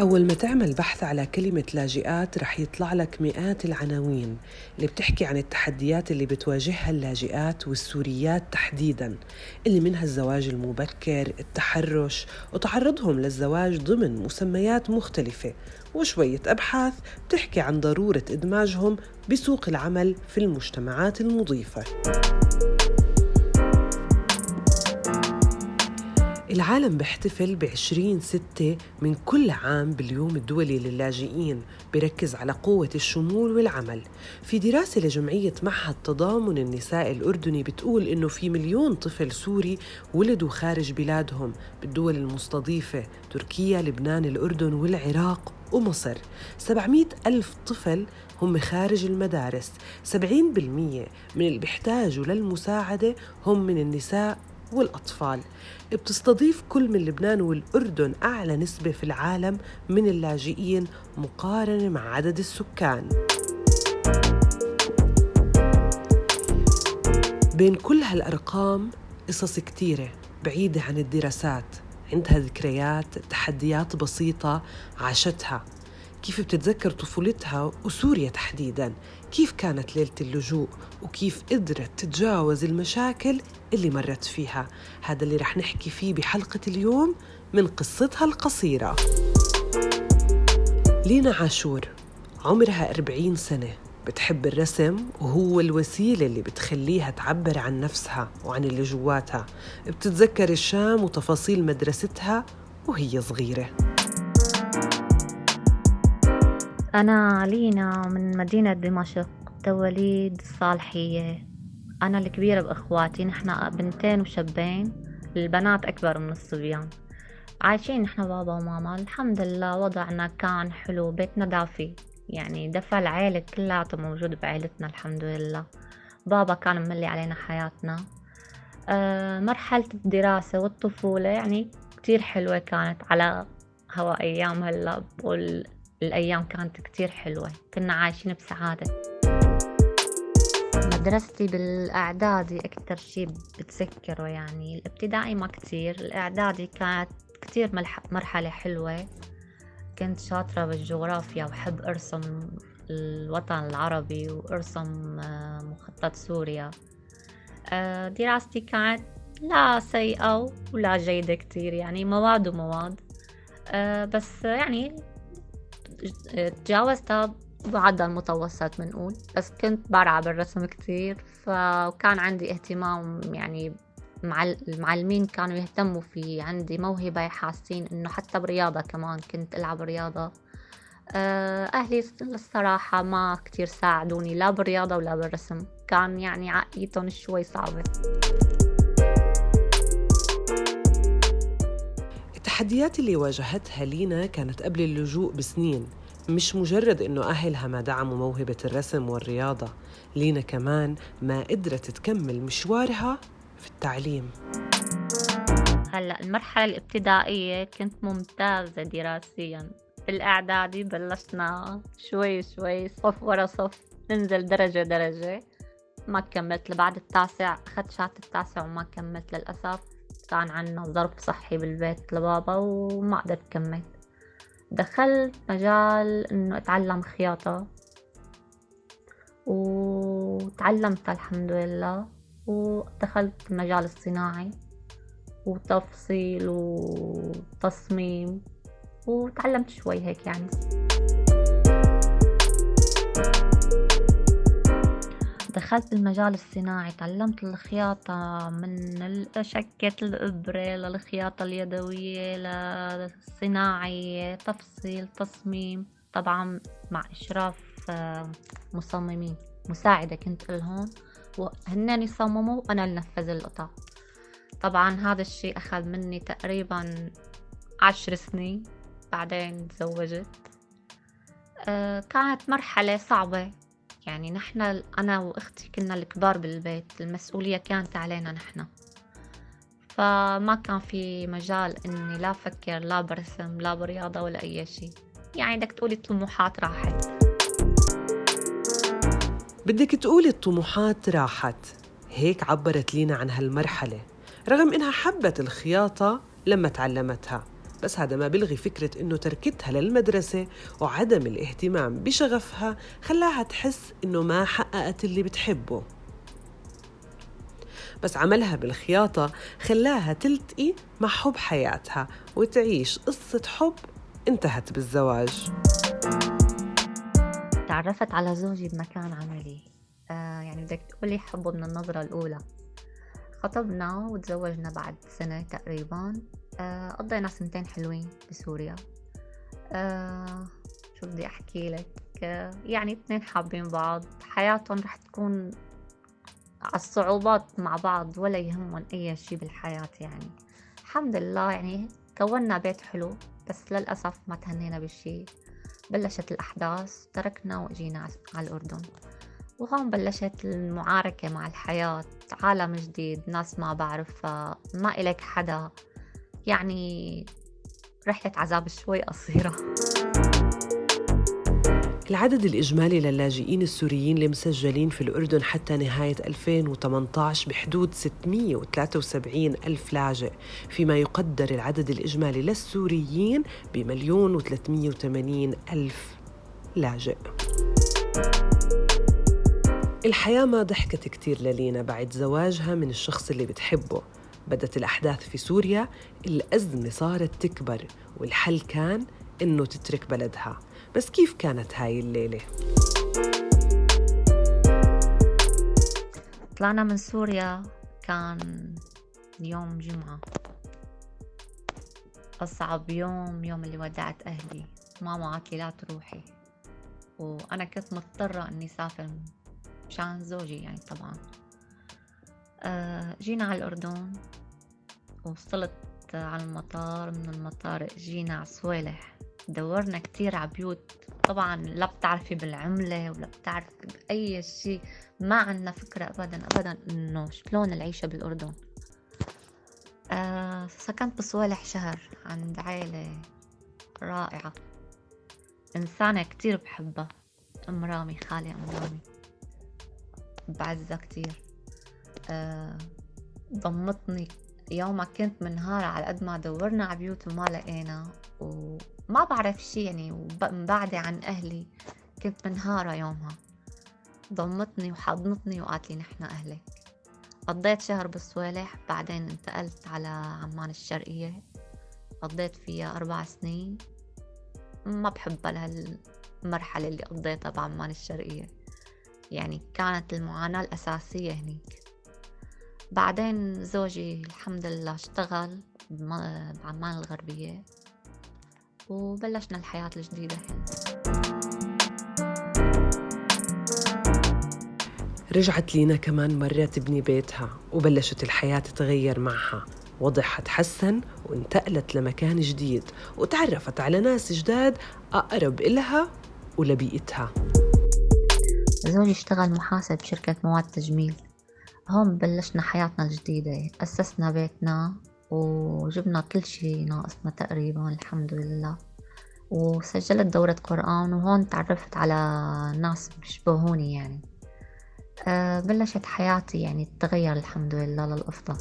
أول ما تعمل بحث على كلمة لاجئات رح يطلع لك مئات العناوين اللي بتحكي عن التحديات اللي بتواجهها اللاجئات والسوريات تحديدا اللي منها الزواج المبكر التحرش وتعرضهم للزواج ضمن مسميات مختلفة وشوية أبحاث بتحكي عن ضرورة إدماجهم بسوق العمل في المجتمعات المضيفة. العالم بيحتفل ب 20 ستة من كل عام باليوم الدولي للاجئين بركز على قوة الشمول والعمل. في دراسة لجمعية معهد تضامن النساء الأردني بتقول إنه في مليون طفل سوري ولدوا خارج بلادهم بالدول المستضيفة تركيا، لبنان، الأردن والعراق ومصر. 700 ألف طفل هم خارج المدارس. 70% من اللي بيحتاجوا للمساعدة هم من النساء والأطفال. بتستضيف كل من لبنان والأردن أعلى نسبة في العالم من اللاجئين مقارنة مع عدد السكان. بين كل هالأرقام قصص كتيرة بعيدة عن الدراسات عندها ذكريات تحديات بسيطة عاشتها. كيف بتتذكر طفولتها وسوريا تحديدا؟ كيف كانت ليلة اللجوء؟ وكيف قدرت تتجاوز المشاكل اللي مرت فيها. هذا اللي رح نحكي فيه بحلقة اليوم من قصتها القصيرة. لينا عاشور عمرها 40 سنة. بتحب الرسم وهو الوسيلة اللي بتخليها تعبر عن نفسها وعن اللي جواتها. بتتذكر الشام وتفاصيل مدرستها وهي صغيرة. أنا لينا من مدينة دمشق تواليد الصالحية أنا الكبيرة بإخواتي نحن بنتين وشابين البنات أكبر من الصبيان. عايشين نحن بابا وماما الحمد لله وضعنا كان حلو بيتنا دافي. يعني دفى العيلة كلها موجود بعيلتنا الحمد لله. بابا كان مملي علينا حياتنا. أه مرحلة الدراسة والطفولة يعني كتير حلوة كانت على هوا أيام هلا بقول الأيام كانت كتير حلوة. كنا عايشين بسعادة. مدرستي بالإعدادي أكتر شي بتذكره يعني. الابتدائي ما كتير الإعدادي كانت كتير مرحلة حلوة. كنت شاطرة بالجغرافيا وحب أرسم الوطن العربي وأرسم آه، مخطط سوريا. آه، دراستي كانت لا سيئة ولا جيدة كتير يعني مواد ومواد. آه، بس يعني تجاوزتها بعد المتوسط بنقول. بس كنت بارعة بالرسم كتير فكان عندي اهتمام يعني مع المعلمين كانوا يهتموا في عندي موهبة حاسين إنه حتى برياضة كمان كنت ألعب رياضة. آه، أهلي الصراحة ما كتير ساعدوني لا بالرياضة ولا بالرسم. كان يعني عقليتهم شوي صعبة. التحديات اللي واجهتها لينا كانت قبل اللجوء بسنين. مش مجرد إنه أهلها ما دعموا موهبة الرسم والرياضة لينا كمان ما قدرت تكمل مشوارها في التعليم. هلأ المرحلة الابتدائية كنت ممتازة دراسيا. بالإعدادي بلشنا شوي شوي صف ورا صف ننزل درجة درجة. ما كملت لبعد التاسع أخذت شهادة التاسع وما كملت للأسف. كان عنا ظرف صحي بالبيت لبابا وما قدرت كمل دخلت مجال إنه أتعلم خياطة. وتعلمت الحمد لله. ودخلت المجال الصناعي. وتفصيل وتصميم. وتعلمت شوي هيك يعني. دخلت المجال الصناعي تعلمت الخياطة من شكة الإبرة للخياطة اليدوية للصناعية تفصيل تصميم طبعا مع إشراف آه، مصممين. مساعدة كنت لهم وهنن يصمموا وأنا اللي نفذ القطع. طبعا هذا الشيء أخذ مني تقريبا عشر سنين بعدين تزوجت. آه، كانت مرحلة صعبة. يعني نحن أنا وأختي كنا الكبار بالبيت المسؤولية كانت علينا نحن. فما كان في مجال إني لا أفكر لا برسم لا برياضة ولا أي شيء. يعني بدك تقولي الطموحات راحت. بدك تقولي الطموحات راحت. هيك عبرت لينا عن هالمرحلة رغم إنها حبت الخياطة لما تعلمتها. بس هذا ما بلغي فكرة إنه تركتها للمدرسة وعدم الاهتمام بشغفها خلاها تحس إنه ما حققت اللي بتحبه. بس عملها بالخياطة خلاها تلتقي مع حب حياتها وتعيش قصة حب انتهت بالزواج. تعرفت على زوجي بمكان عملي. آه يعني بدك تقولي حبه من النظرة الأولى. خطبنا وتزوجنا بعد سنة تقريبا. قضينا سنتين حلوين بسوريا. آه شو بدي أحكي لك؟ آه يعني اثنين حابين بعض. حياتهم رح تكون على الصعوبات مع بعض ولا يهمهم أي شي بالحياة يعني. الحمد لله يعني كونا بيت حلو بس للأسف ما تهنينا بالشي بلشت الأحداث تركنا وجينا على الأردن. وهون بلشت المعاركة مع الحياة عالم جديد ناس ما بعرفها ما إلك حدا. يعني رحلة عذاب شوي قصيرة. العدد الإجمالي للاجئين السوريين المسجلين في الأردن حتى نهاية 2018 بحدود 673 ألف لاجئ فيما يقدر العدد الإجمالي للسوريين بمليون و380 ألف لاجئ. الحياة ما ضحكت كتير للينا بعد زواجها من الشخص اللي بتحبه. بدت الأحداث في سوريا الأزمة صارت تكبر والحل كان إنه تترك بلدها. بس كيف كانت هاي الليلة؟ طلعنا من سوريا كان يوم جمعة. أصعب يوم يوم اللي ودعت أهلي. ماما قالت لي لا تروحي. وأنا كنت مضطرة إني سافر مشان زوجي يعني طبعا. آه جينا على الأردن. وصلت على المطار من المطار جينا على صويلح دورنا كتير على بيوت. طبعا لا بتعرفي بالعملة ولا بتعرفي بأي شيء ما عنا فكرة أبدا أبدا إنه شلون العيشة بالأردن. آه سكنت بصوالح شهر عند عائلة رائعة. إنسانة كتير بحبها. أم رامي خالي أم رامي بعزها كتير. آه ضمتني يوم ما كنت منهارة على قد ما دورنا على بيوت وما لقينا. وما بعرف شي يعني مبعدة عن أهلي كنت منهارة يومها. ضمتني وحضنتني وقالت لي نحن أهلك. قضيت شهر بالصوالح بعدين انتقلت على عمان الشرقية. قضيت فيها أربع سنين. ما بحبها لهالمرحلة اللي قضيتها بعمان الشرقية. يعني كانت المعاناة الأساسية هنيك. بعدين زوجي الحمد لله اشتغل بعمان الغربية وبلشنا الحياة الجديدة هنا رجعت لينا كمان مرة تبني بيتها وبلشت الحياة تتغير معها. وضعها تحسن وانتقلت لمكان جديد وتعرفت على ناس جداد أقرب إلها ولبيئتها. زوجي اشتغل محاسب بشركة مواد تجميل. هون بلشنا حياتنا الجديدة أسسنا بيتنا وجبنا كل شي ناقصنا تقريبا الحمد لله. وسجلت دورة قرآن وهون تعرفت على ناس بيشبهوني يعني. أه بلشت حياتي يعني تتغير الحمد لله للأفضل.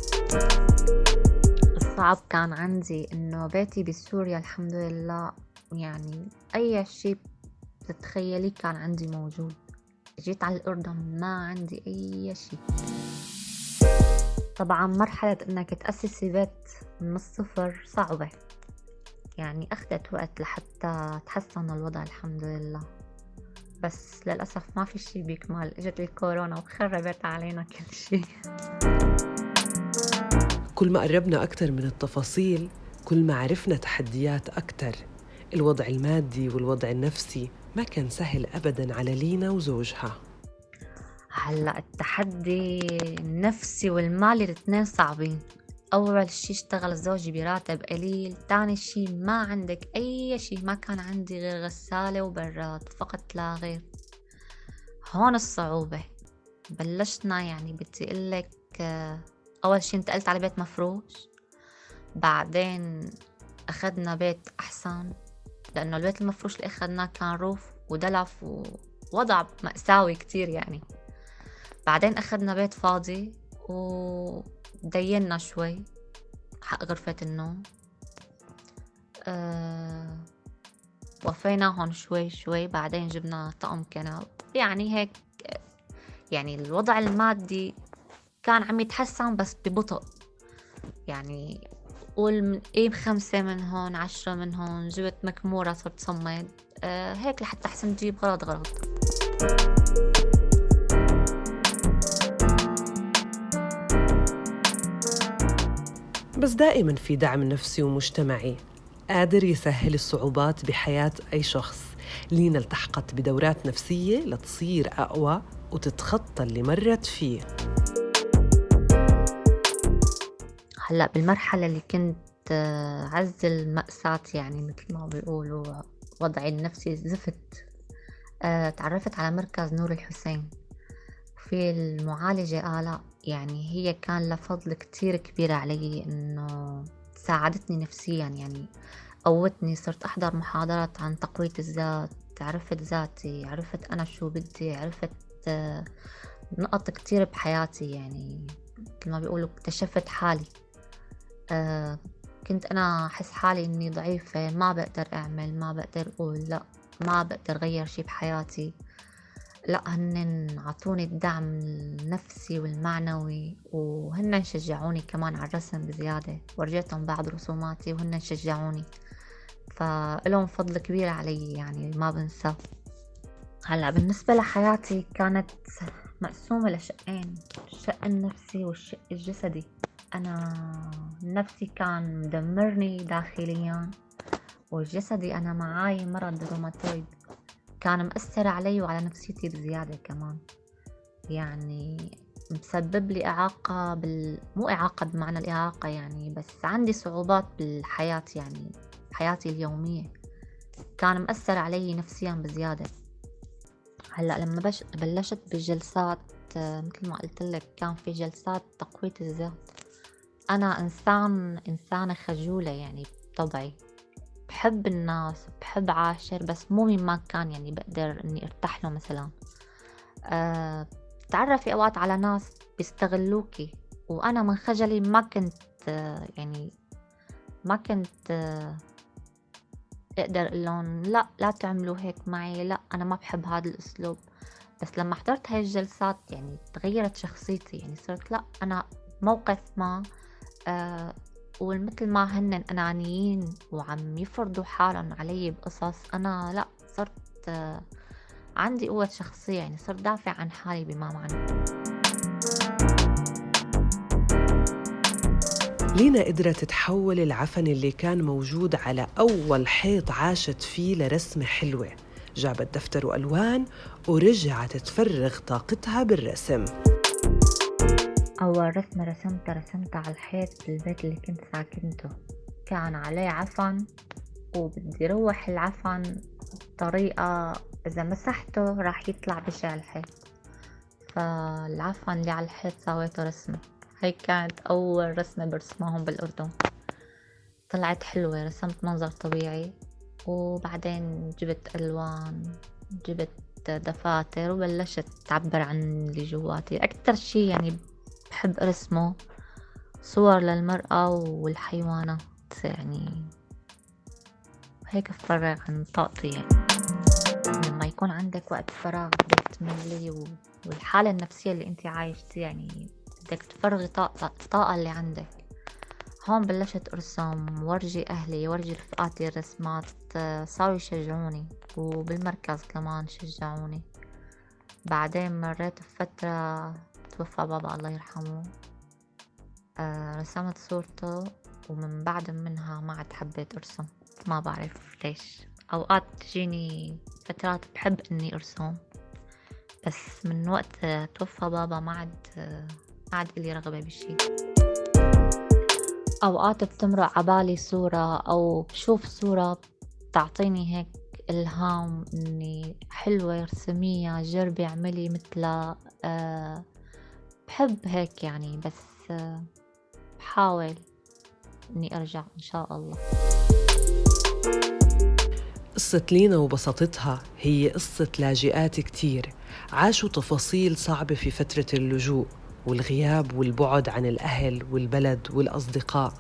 الصعب كان عندي إنه بيتي بسوريا الحمد لله يعني أي شي بتتخيلي كان عندي موجود. جيت على الأردن ما عندي أي شي. طبعا مرحلة إنك تأسسي بيت من الصفر صعبة. يعني أخذت وقت لحتى تحسن الوضع الحمد لله. بس للأسف ما في شي بيكمل إجت الكورونا وخربت علينا كل شي. كل ما قربنا أكثر من التفاصيل كل ما عرفنا تحديات أكثر الوضع المادي والوضع النفسي ما كان سهل أبدا على لينا وزوجها. هلأ التحدي النفسي والمالي الاثنين صعبين. أول شي اشتغل زوجي براتب قليل تاني شي ما عندك أي شي ما كان عندي غير غسالة وبراد فقط لا غير. هون الصعوبة. بلشنا يعني بدي أقلك أول شي انتقلت على بيت مفروش. بعدين أخذنا بيت أحسن لأنه البيت المفروش اللي أخذناه كان روف ودلف ووضع مأساوي كتير يعني. بعدين أخذنا بيت فاضي ودينا شوي حق غرفة النوم. أه وفيناهم شوي شوي بعدين جبنا طقم كنب. يعني هيك يعني الوضع المادي كان عم يتحسن بس ببطء. يعني قول من إيه خمسة من هون عشرة من هون جبت مكمورة صرت صمد. أه هيك لحتى أحسن تجيب غرض غرض. بس دائما في دعم نفسي ومجتمعي. قادر يسهل الصعوبات بحياة أي شخص. لينا التحقت بدورات نفسية لتصير أقوى وتتخطى اللي مرت فيه. هلأ بالمرحلة اللي كنت عز المأساة يعني مثل ما بيقولوا وضعي النفسي زفت. آه، تعرفت على مركز نور الحسين. في المعالجة آلاء يعني هي كان لها فضل كتير كبير علي إنه ساعدتني نفسيا يعني قوتني صرت أحضر محاضرات عن تقوية الذات عرفت ذاتي عرفت أنا شو بدي عرفت آه، نقط كتير بحياتي يعني مثل ما بيقولوا اكتشفت حالي. آه، كنت أنا أحس حالي إني ضعيفة ما بقدر أعمل ما بقدر أقول لأ ما بقدر غير شي بحياتي. لا هن عطوني الدعم النفسي والمعنوي وهن شجعوني كمان على الرسم بزيادة. ورجيتهم بعض رسوماتي وهن شجعوني. فإلهم فضل كبير علي يعني ما بنسى. هلأ بالنسبة لحياتي كانت مقسومة لشقين الشق النفسي والشق الجسدي. أنا نفسي كان مدمرني داخليا وجسدي أنا معاي مرض روماتويد. كان مأثر علي وعلى نفسيتي بزيادة كمان. يعني مسبب لي إعاقة بال... مو إعاقة بمعنى الإعاقة يعني بس عندي صعوبات بالحياة يعني حياتي اليومية. كان مأثر علي نفسيا بزيادة. هلأ لما بش... بلشت بالجلسات مثل ما قلت لك كان في جلسات تقوية الذات. أنا إنسان إنسانة خجولة يعني بطبعي. بحب الناس بحب عاشر بس مو من ما كان يعني بقدر إني أرتاح له مثلا. أه تعرفي أوقات على ناس بيستغلوكي وأنا من خجلي ما كنت أه يعني ما كنت أه أقدر أقول لهم لا لا تعملوا هيك معي لا أنا ما بحب هذا الأسلوب. بس لما حضرت هاي الجلسات يعني تغيرت شخصيتي يعني صرت لا أنا موقف ما آه ومثل ما هن أنانيين وعم يفرضوا حالهم علي بقصص أنا لا صرت عندي قوة شخصية يعني صرت دافع عن حالي بما معنى. لينا قدرت تحول العفن اللي كان موجود على أول حيط عاشت فيه لرسمة حلوة. جابت دفتر وألوان ورجعت تفرغ طاقتها بالرسم. أول رسمة رسمتها رسمتها على الحيط بالبيت اللي كنت ساكنته. كان عليه عفن وبدي روح العفن بطريقة إذا مسحته راح يطلع بشع الحيط. فالعفن اللي على الحيط سويته رسمة. هاي كانت أول رسمة برسمهم بالأردن. طلعت حلوة رسمت منظر طبيعي. وبعدين جبت ألوان جبت دفاتر وبلشت تعبر عن اللي جواتي. أكتر شي يعني بحب أرسمه صور للمرأة والحيوانات يعني هيك أفرغ عن طاقتي يعني. لما يكون عندك وقت فراغ بدك تملي والحالة النفسية اللي انت عايشتي يعني بدك تفرغي طاقة الطاقة اللي عندك. هون بلشت أرسم ورجي أهلي ورجي رفقاتي الرسمات صاروا يشجعوني وبالمركز كمان شجعوني. بعدين مريت بفترة توفى بابا الله يرحمه. آه رسمت صورته ومن بعد منها ما عاد حبيت أرسم. ما بعرف ليش. أوقات تجيني فترات بحب إني أرسم. بس من وقت توفى بابا ما عاد ما عاد إلي رغبة بشي أوقات بتمرق عبالي صورة أو بشوف صورة بتعطيني هيك إلهام إني حلوة ارسميها جربي اعملي مثلها. أه بحب هيك يعني بس بحاول إني أرجع إن شاء الله. قصة لينا وبساطتها هي قصة لاجئات كتير. عاشوا تفاصيل صعبة في فترة اللجوء والغياب والبعد عن الأهل والبلد والأصدقاء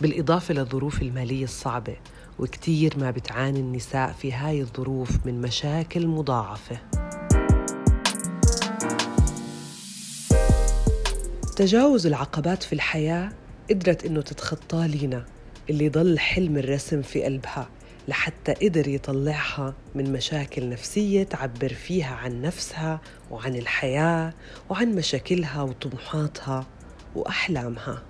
بالإضافة للظروف المالية الصعبة. وكتير ما بتعاني النساء في هاي الظروف من مشاكل مضاعفة. تجاوز العقبات في الحياة قدرت إنه تتخطى لينا اللي ضل حلم الرسم في قلبها لحتى قدر يطلعها من مشاكل نفسية تعبر فيها عن نفسها وعن الحياة وعن مشاكلها وطموحاتها وأحلامها.